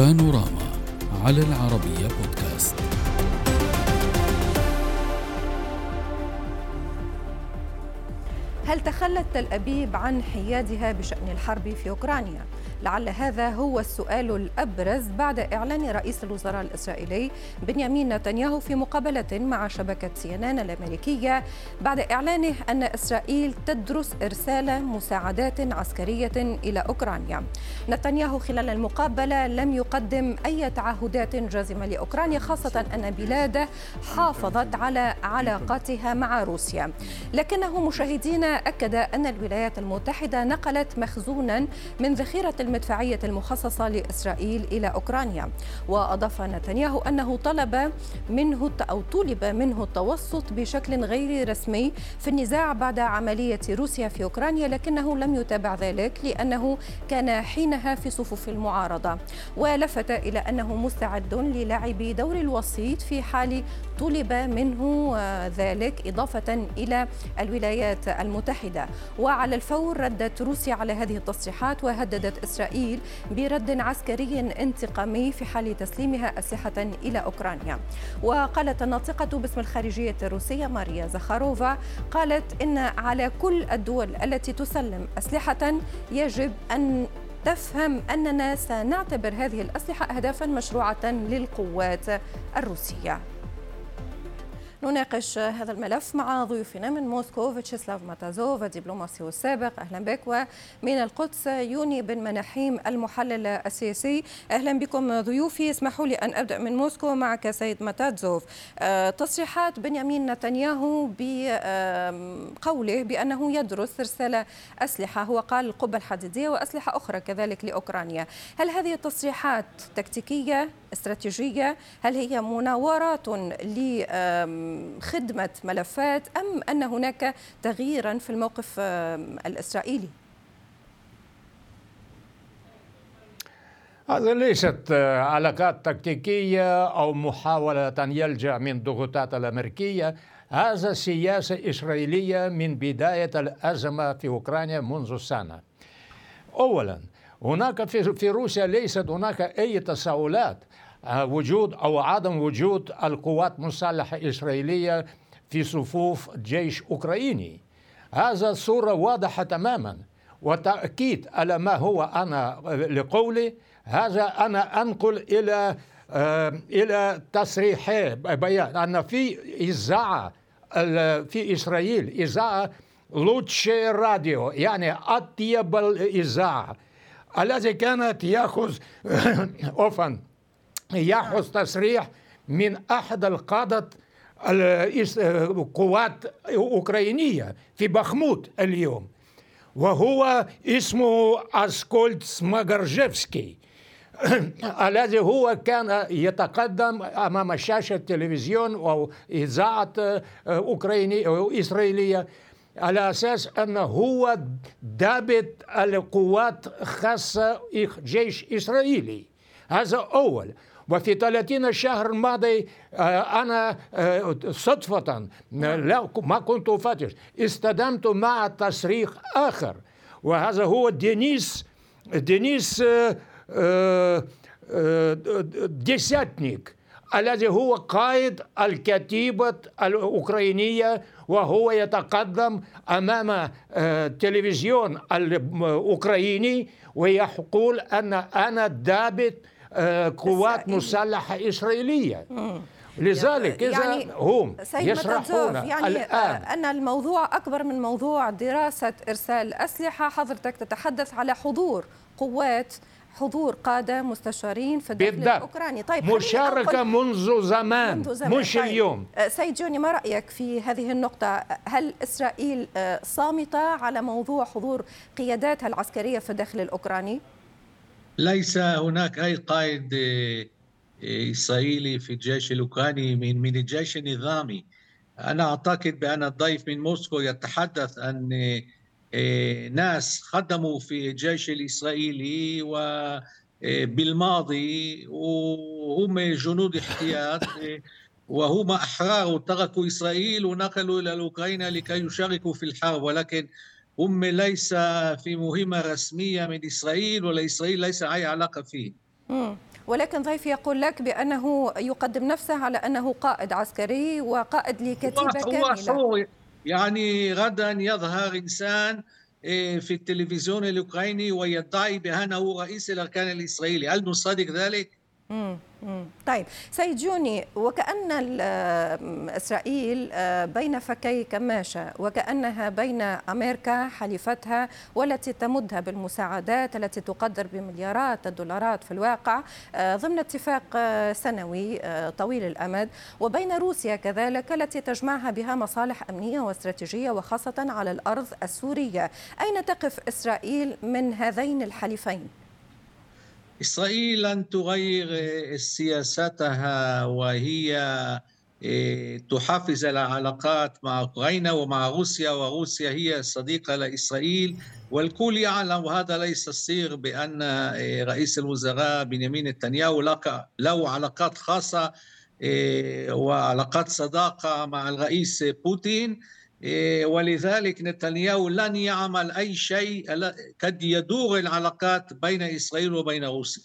بانوراما على العربية بودكاست هل تخلت تل أبيب عن حيادها بشأن الحرب في أوكرانيا؟ لعل هذا هو السؤال الأبرز بعد إعلان رئيس الوزراء الإسرائيلي بنيامين نتنياهو في مقابلة مع شبكة سي إن الأمريكية بعد إعلانه أن إسرائيل تدرس إرسال مساعدات عسكرية إلى أوكرانيا. نتنياهو خلال المقابلة لم يقدم أي تعهدات جازمة لأوكرانيا خاصة أن بلاده حافظت على علاقاتها مع روسيا. لكنه مشاهدينا أكد أن الولايات المتحدة نقلت مخزونا من ذخيرة المدفعية المخصصة لإسرائيل إلى أوكرانيا. وأضاف نتنياهو أنه طلب منه أو طلب منه التوسط بشكل غير رسمي في النزاع بعد عملية روسيا في أوكرانيا لكنه لم يتابع ذلك لأنه كان حينها في صفوف المعارضة. ولفت إلى أنه مستعد للعب دور الوسيط في حال طلب منه ذلك إضافة إلى الولايات المتحدة. وعلى الفور ردت روسيا على هذه التصريحات وهددت إسرائيل برد عسكري انتقامي في حال تسليمها أسلحة إلى أوكرانيا. وقالت الناطقة باسم الخارجية الروسية ماريا زخاروفا قالت إن على كل الدول التي تسلم أسلحة يجب أن تفهم أننا سنعتبر هذه الأسلحة أهدافا مشروعة للقوات الروسية. نناقش هذا الملف مع ضيوفنا من موسكو فيتشيسلاف ماتازوف الدبلوماسي السابق أهلا بك. ومن القدس يوني بن مناحيم المحلل السياسي. أهلا بكم ضيوفي. اسمحوا لي أن أبدأ من موسكو معك سيد ماتازوف. أه تصريحات بنيامين نتنياهو بقوله بأنه يدرس ارسال أسلحة. هو قال القبه الحديدية وأسلحة أخرى كذلك لأوكرانيا. هل هذه التصريحات تكتيكية استراتيجية؟ هل هي مناورات لخدمة ملفات أم أن هناك تغييرا في الموقف الإسرائيلي؟ هذا ليست علاقات تكتيكية أو محاولة أن يلجأ من الضغوطات الأمريكية. هذا سياسة إسرائيلية من بداية الأزمة في أوكرانيا منذ سنة أولا هناك في روسيا ليست هناك أي تساؤلات وجود أو عدم وجود القوات المسلحة الإسرائيلية في صفوف جيش أوكراني. هذا صورة واضحة تماما وتأكيد على ما هو أنا لقولي. هذا أنا أنقل إلى إلى تصريح بيان أن في إذاعة في إسرائيل إذاعة لوتشي راديو يعني اطيب الإذاعة الذي كانت يأخذ اوفن ياخذ تصريح من أحد القادة القوات الاوكرانيه في بخموت اليوم وهو اسمه اسكولد سماغرجيفسكي. الذي هو كان يتقدم أمام شاشة التلفزيون أو اذاعه اوكرانيه أو إسرائيلية على أساس انه هو ضابط القوات خاصة جيش إسرائيلي. هذا أول. وفي 30 شهر الماضي أنا صدفة لا ما كنت أفتش. استدمت مع تصريح آخر وهذا هو دينيس دينيس ديساتنيك الذي هو قائد الكتيبة الأوكرانية وهو يتقدم أمام التلفزيون الأوكراني ويقول أن أنا ضابط قوات مسلحة إسرائيلية. لذلك إذا يعني هم يشرحون يعني الآن. أن الموضوع أكبر من موضوع دراسة إرسال أسلحة. حضرتك تتحدث على حضور قوات حضور قادة مستشارين في الداخل الأوكراني. طيب مشاركة منذ زمان, منذ زمان. مش طيب. اليوم. سيد جوني ما رأيك في هذه النقطة؟ هل إسرائيل صامتة على موضوع حضور قياداتها العسكرية في الداخل الأوكراني؟ ليس هناك أي قائد إسرائيلي في الجيش الأوكراني من من الجيش النظامي. أنا أعتقد بأن الضيف من موسكو يتحدث عن ناس خدموا في الجيش الإسرائيلي وبالماضي وهم جنود احتياط وهم أحرار تركوا إسرائيل ونقلوا إلى اوكرانيا لكي يشاركوا في الحرب. ولكن هم ليس في مهمة رسمية من إسرائيل ولا إسرائيل ليس أي علاقة فيه. ولكن ضيفي يقول لك بأنه يقدم نفسه على أنه قائد عسكري وقائد لكتيبة كاملة. هو يعني غدا يظهر إنسان إيه، في التلفزيون الأوكراني ويدعي بأنه رئيس الأركان الإسرائيلي. هل نصدق ذلك؟ طيب سيد جوني وكأن إسرائيل آه، بين فكي كماشة وكأنها بين أمريكا حليفتها والتي تمدها بالمساعدات التي تقدر بمليارات الدولارات في الواقع آه، ضمن اتفاق آه، سنوي طويل الأمد وبين روسيا كذلك التي تجمعها بها مصالح أمنية واستراتيجية وخاصة على الأرض السورية أين تقف إسرائيل من هذين الحليفين؟ إسرائيل لن تغير سياستها وهي إيه، تحافظ على علاقات مع أوكرانيا ومع روسيا وروسيا هي صديقة لإسرائيل. والكل يعلم وهذا ليس سر بأن إيه، رئيس الوزراء بنيامين نتنياهو له علاقات خاصة وعلاقات صداقة مع الرئيس بوتين. ولذلك نتنياهو لن يعمل أي شيء قد يدور العلاقات بين إسرائيل وبين روسيا.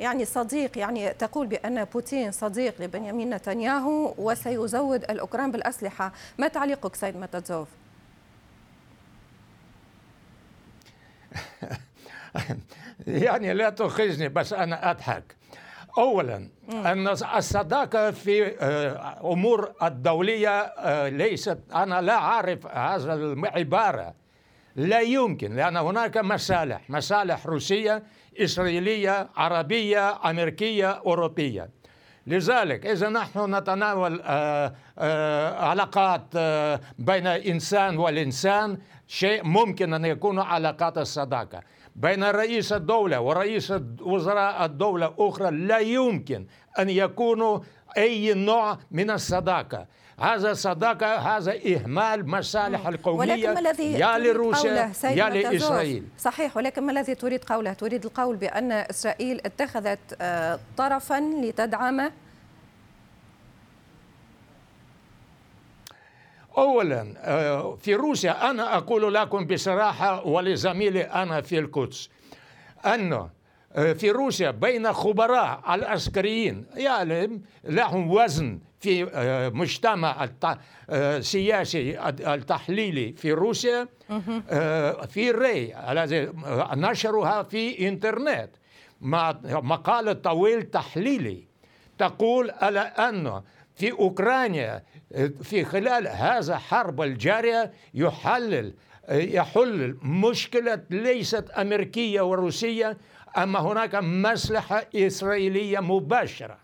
يعني صديق يعني تقول بأن بوتين صديق لبنيامين نتنياهو وسيزود الأوكران بالأسلحة. ما تعليقك سيد متزوف؟ يعني لا تخزني بس أنا أضحك. اولا أن الصداقة في آه، أمور الدولية آه، ليست أنا لا أعرف هذا العبارة. لا يمكن لأن هناك مصالح مصالح روسية إسرائيلية عربية أمريكية أوروبية. لذلك إذا نحن نتناول آه، علاقات بين إنسان والإنسان شيء ممكن أن يكون علاقات الصداقة. بين رئيس الدولة ورئيس وزراء الدولة أخرى لا يمكن أن يكونوا أي نوع من الصداقة. هذا صداقة هذا إهمال مصالح القومية يا لروسيا يا لإسرائيل. صحيح ولكن ما الذي تريد قوله؟ تريد القول بأن إسرائيل اتخذت آه، طرفا لتدعم اولا آه، في روسيا أنا أقول لكم بصراحة ولزميلي أنا في القدس انه آه، في روسيا بين خبراء العسكريين يعني لهم وزن في آه، مجتمع السياسي التحليلي في روسيا في ري الذي نشرها في انترنت. مقال طويل تحليلي تقول على أنه في أوكرانيا في خلال هذا الحرب الجارية يحلل يحل مشكلة ليست أمريكية وروسية أما هناك مصلحة إسرائيلية مباشرة.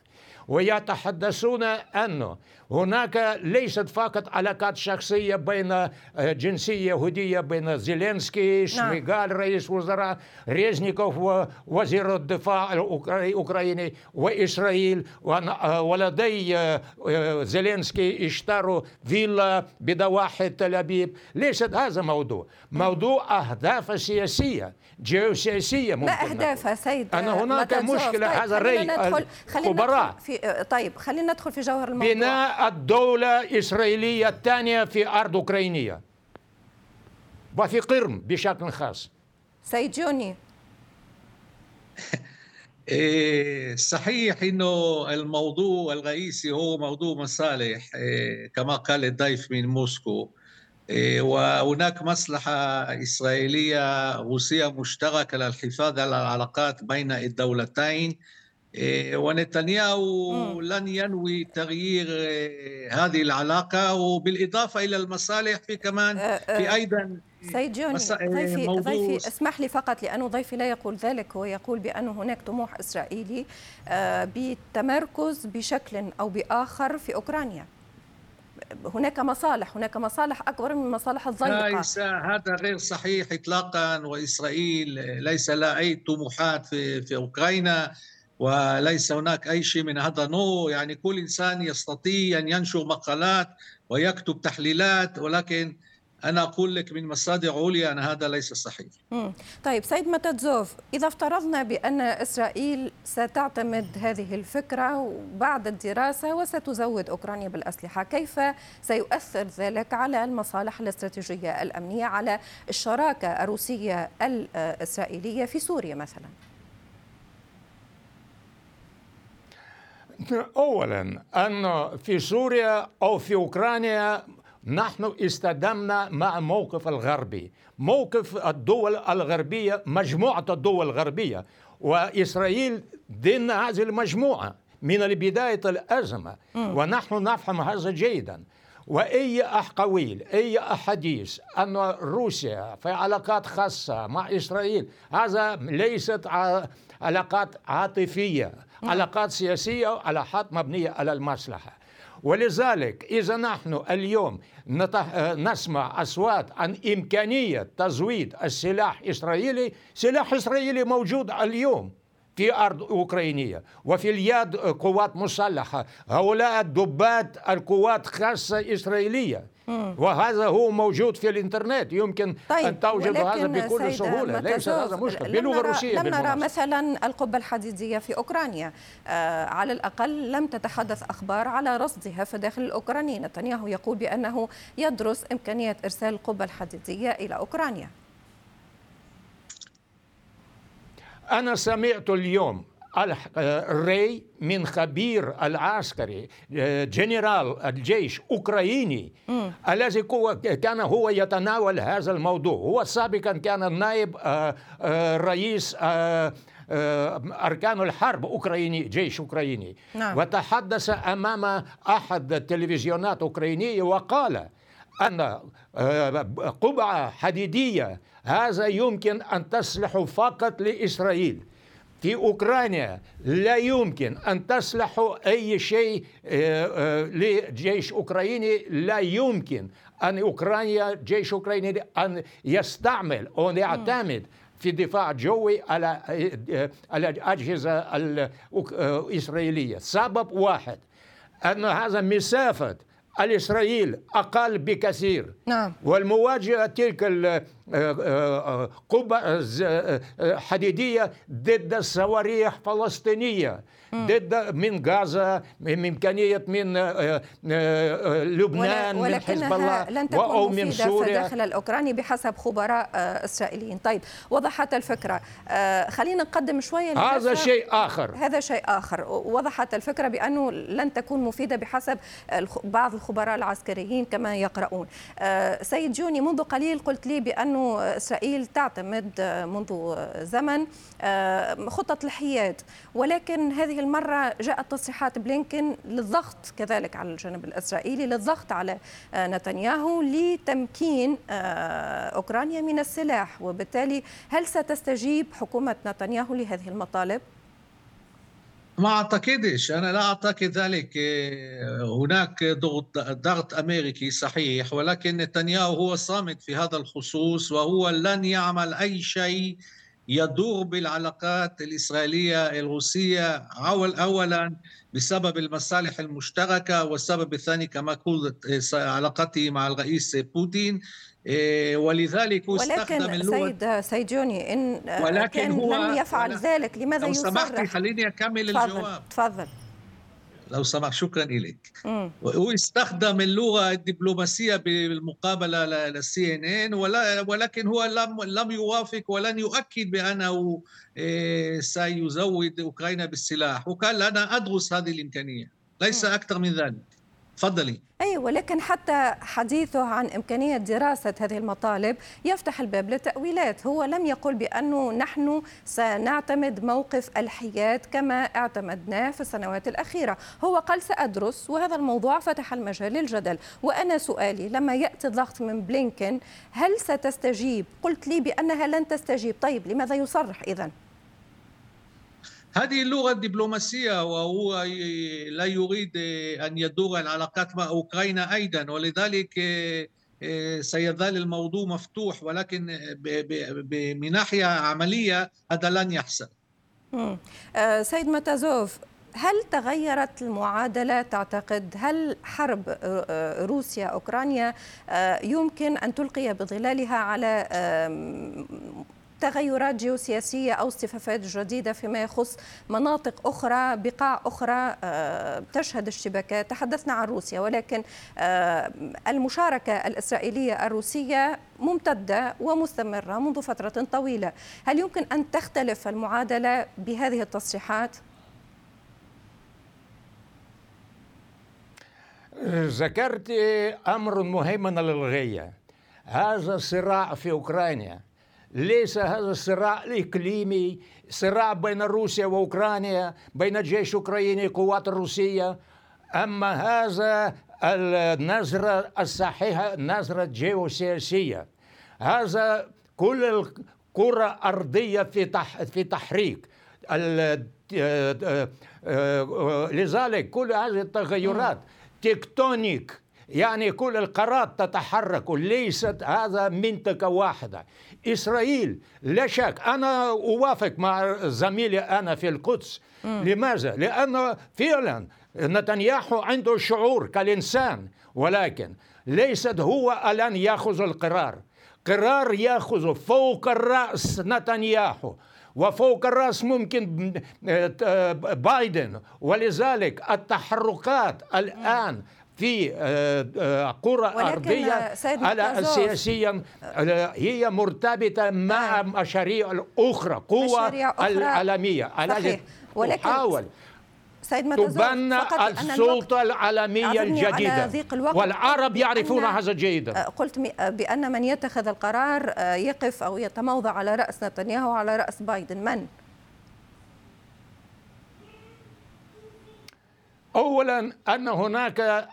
ويتحدثون أنه هناك ليست فقط علاقات شخصية بين آه، جنسية يهودية بين زيلينسكي نعم. شميغال رئيس وزراء ريزنيكوف وزير الدفاع الأوكراني وإسرائيل آه، ولدي آه، زيلينسكي اشتروا فيلا بضواحي تل أبيب. ليست هذا موضوع. موضوع أهداف سياسية جيوسياسية ممكن ما أهدافها سيد أنا هناك مشكلة. طيب هذا الرأي خبراء في طيب خلينا ندخل في جوهر الموضوع. بناء الدولة الإسرائيلية الثانية في أرض أوكرانية. وفي قرم بشكل خاص. سيد جوني. إيه، صحيح إنه الموضوع الرئيسي هو موضوع مصالح إيه، كما قال الضيف من موسكو. إيه، وهناك مصلحة إسرائيلية روسية مشتركة للحفاظ على العلاقات بين الدولتين. ونتنياهو لن ينوي تغيير إيه، هذه العلاقة وبالإضافة إلى المصالح في كمان أه، في أه، أيضا سيد جوني ضيفي, ضيفي اسمح لي فقط لأنه ضيفي لا يقول ذلك هو يقول بأن هناك طموح إسرائيلي أه، بالتمركز بشكل أو بآخر في أوكرانيا. هناك مصالح هناك مصالح أكبر من مصالح الزندقة ليس هذا غير صحيح إطلاقا وإسرائيل ليس لها أي طموحات في, في أوكرانيا. وليس هناك أي شيء من هذا نوع يعني كل إنسان يستطيع أن ينشر مقالات ويكتب تحليلات ولكن أنا أقول لك من مصادر عليا أن هذا ليس صحيح. طيب سيد متاتزوف إذا افترضنا بأن إسرائيل ستعتمد هذه الفكرة بعد الدراسة وستزود أوكرانيا بالأسلحة كيف سيؤثر ذلك على المصالح الاستراتيجية الأمنية على الشراكة الروسية الإسرائيلية في سوريا مثلاً؟ اولا أن في سوريا أو في أوكرانيا نحن استدمنا مع موقف الغربي. موقف الدول الغربية مجموعة الدول الغربية. وإسرائيل ضمن هذه المجموعة من بدايه الأزمة. ونحن نفهم هذا جيدا. وأي احقاويل أي أحاديث أن روسيا في علاقات خاصة مع إسرائيل هذا ليست علاقات عاطفية. علاقات سياسية علاقات مبنية على المصلحة. ولذلك إذا نحن اليوم نسمع أصوات عن إمكانية تزويد السلاح الإسرائيلي سلاح إسرائيلي موجود اليوم في أرض أوكرانية وفي اليد قوات مسلحة. هؤلاء الدبات القوات خاصة إسرائيلية. وهذا هو موجود في الإنترنت. يمكن طيب ان توجد هذا بكل سهولة. ليس هذا مشكل باللغة الروسية لم نرى مثلا القبة الحديدية في أوكرانيا. آه على الأقل لم تتحدث أخبار على رصدها في داخل الأوكراني. نتنياهو يقول بأنه يدرس إمكانية إرسال القبة الحديدية إلى أوكرانيا. أنا سمعت اليوم الري من خبير العسكري جنرال الجيش اوكرايني الذي كان هو يتناول هذا الموضوع. هو سابقا كان نائب رئيس أركان الحرب أوكراني جيش أوكراني. نعم. وتحدث أمام أحد التلفزيونات أوكرانية وقال أن قبعة حديدية هذا يمكن أن تصلح فقط لإسرائيل. في أوكرانيا لا يمكن أن تصلحوا أي شيء لجيش أوكراني. لا يمكن أن أوكرانيا جيش أوكراني أن يستعمل أو يعتمد في الدفاع الجوي على على الأجهزة الإسرائيلية سبب واحد أن هذا مسافة الإسرائيل أقل بكثير. نعم. والمواجهة تلك القبة حديدية ضد الصواريخ فلسطينية ضد من غزة من إمكانية من لبنان من حزب الله لن تكون أو من سوريا. داخل الأوكراني بحسب خبراء إسرائيليين. طيب وضحت الفكرة. خلينا نقدم شوية هذا شيء آخر. هذا شيء آخر. وضحت الفكرة بأنه لن تكون مفيدة بحسب بعض الخبراء العسكريين كما يقرؤون. سيد جوني منذ قليل قلت لي بأنه إسرائيل تعتمد منذ زمن خطة الحياد ولكن هذه المرة جاءت تصريحات بلينكن للضغط كذلك على الجانب الإسرائيلي للضغط على نتنياهو لتمكين أوكرانيا من السلاح وبالتالي هل ستستجيب حكومة نتنياهو لهذه المطالب؟ ما أعتقدش. أنا لا أعتقد ذلك. هناك ضغط ضغط أمريكي صحيح ولكن نتنياهو هو صامت في هذا الخصوص وهو لن يعمل أي شيء يدور بالعلاقات الإسرائيلية الروسية اولا بسبب المصالح المشتركة والسبب الثاني كما قلت علاقته مع الرئيس بوتين. ولذلك هو استخدم اللغة ولكن سيد سيد جوني إن ولكن كان هو لم يفعل ذلك لماذا لو؟ سمحتي خليني أكمل تفضل الجواب. تفضل. لو سمحت شكرا لك هو استخدم اللغة الدبلوماسية بالمقابلة للسي ان ان ولكن هو لم لم يوافق ولن يؤكد بأنه سيزود أوكرانيا بالسلاح. وقال أنا أدرس هذه الإمكانية. ليس أكثر من ذلك. تفضلي. أي ولكن حتى حديثه عن إمكانية دراسة هذه المطالب يفتح الباب للتأويلات هو لم يقل بأنه نحن سنعتمد موقف الحياد كما اعتمدناه في السنوات الأخيرة. هو قال سأدرس وهذا الموضوع فتح المجال للجدل. وأنا سؤالي لما يأتي الضغط من بلينكن هل ستستجيب؟ قلت لي بأنها لن تستجيب. طيب لماذا يصرح إذن؟ هذه اللغة الدبلوماسية وهو لا يريد أن يدور العلاقات مع أوكرانيا أيضا ولذلك سيظل الموضوع مفتوح ولكن من ناحية عملية هذا لن يحصل. سيد متازوف هل تغيرت المعادلة؟ تعتقد هل حرب روسيا أوكرانيا يمكن أن تلقي بظلالها على تغيرات جيوسياسية أو اصطفافات جديدة فيما يخص مناطق أخرى بقاع أخرى تشهد اشتباكات تحدثنا عن روسيا ولكن المشاركة الإسرائيلية الروسية ممتدة ومستمرة منذ فترة طويلة. هل يمكن أن تختلف المعادلة بهذه التصريحات؟ ذكرت أمر مهم للغاية. هذا الصراع في أوكرانيا. ليس هذا الصراع الإقليمي صراع بين روسيا وأوكرانيا بين الجيش الأوكراني والقوات الروسية. أما هذا النظرة الصحيحة النظرة الجيوسياسية هذا كل الكرة الأرضية في في تحريك. لذلك كل هذه التغيرات تكتونيك. يعني كل القارات تتحرك ليست هذا منطقة واحدة. إسرائيل. لا شك أنا أوافق مع زميلي أنا في القدس. لماذا؟ لأن فعلا نتنياهو عنده شعور كالإنسان ولكن ليست هو الآن يأخذ القرار. قرار يأخذ فوق الرأس نتنياهو وفوق الرأس ممكن بايدن. ولذلك التحركات الآن في قرى أرضية على سياسيا هي مرتبطة مع مشاريع الأخرى قوى العالمية. التي تحاول سيد تبنى السلطة العالمية الجديدة. والعرب يعرفون هذا جيدا. قلت بأن من يتخذ القرار يقف أو يتموضع على رأس نتنياهو وعلى رأس بايدن. من؟ اولا أن هناك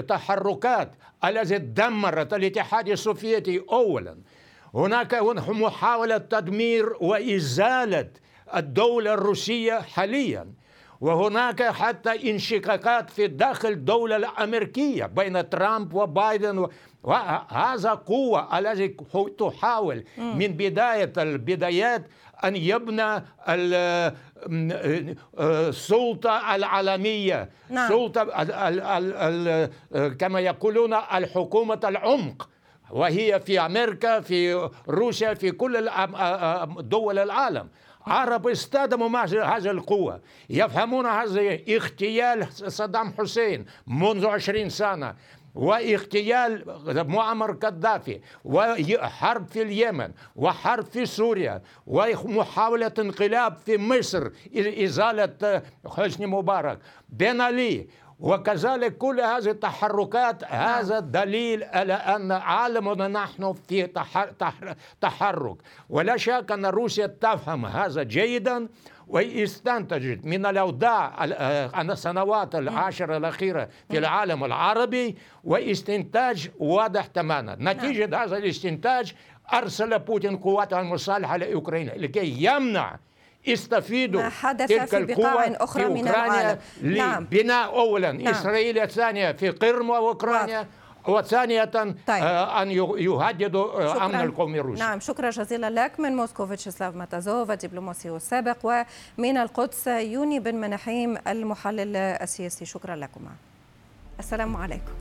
تحركات التي دمرت الاتحاد السوفيتي اولا. هناك محاولة تدمير وإزالة الدولة الروسية حاليا. وهناك حتى انشقاقات في داخل الدولة الأمريكية بين ترامب وبايدن وهذا قوة التي تحاول من بداية البدايات أن يبنى السلطة العالمية. نعم. سلطة كما يقولون الحكومة العمق. وهي في أمريكا في روسيا في كل دول العالم. عرب مع هذه القوة. يفهمون هذا اغتيال صدام حسين منذ عشرين سنة واغتيال معمر قذافي وحرب في اليمن وحرب في سوريا ومحاولة انقلاب في مصر إزالة حسني مبارك. بن علي وكذلك كل هذه التحركات هذا دليل على أن عالمنا نحن في تحرك. ولا شك أن روسيا تفهم هذا جيدا واستنتجت من الأوضاع السنوات العشر الأخيرة في العالم العربي واستنتاج واضح تماما. نتيجة نعم. هذا الاستنتاج أرسل بوتين قواته المسلحة لأوكرانيا لكي يمنع يستفيدوا ما حدث تلك في بقاع أخرى من العالم. نعم. لبناء أولا. نعم. إسرائيل ثانية في قرم وأوكرانيا وثانية طيب. آه أن يهددوا أمن القومي الروسي. نعم. شكرا جزيلا لك. من موسكو فيتشسلاف ماتازوف الدبلوماسي السابق ومن القدس يوني بن منحيم المحلل السياسي. شكرا لكما. السلام عليكم.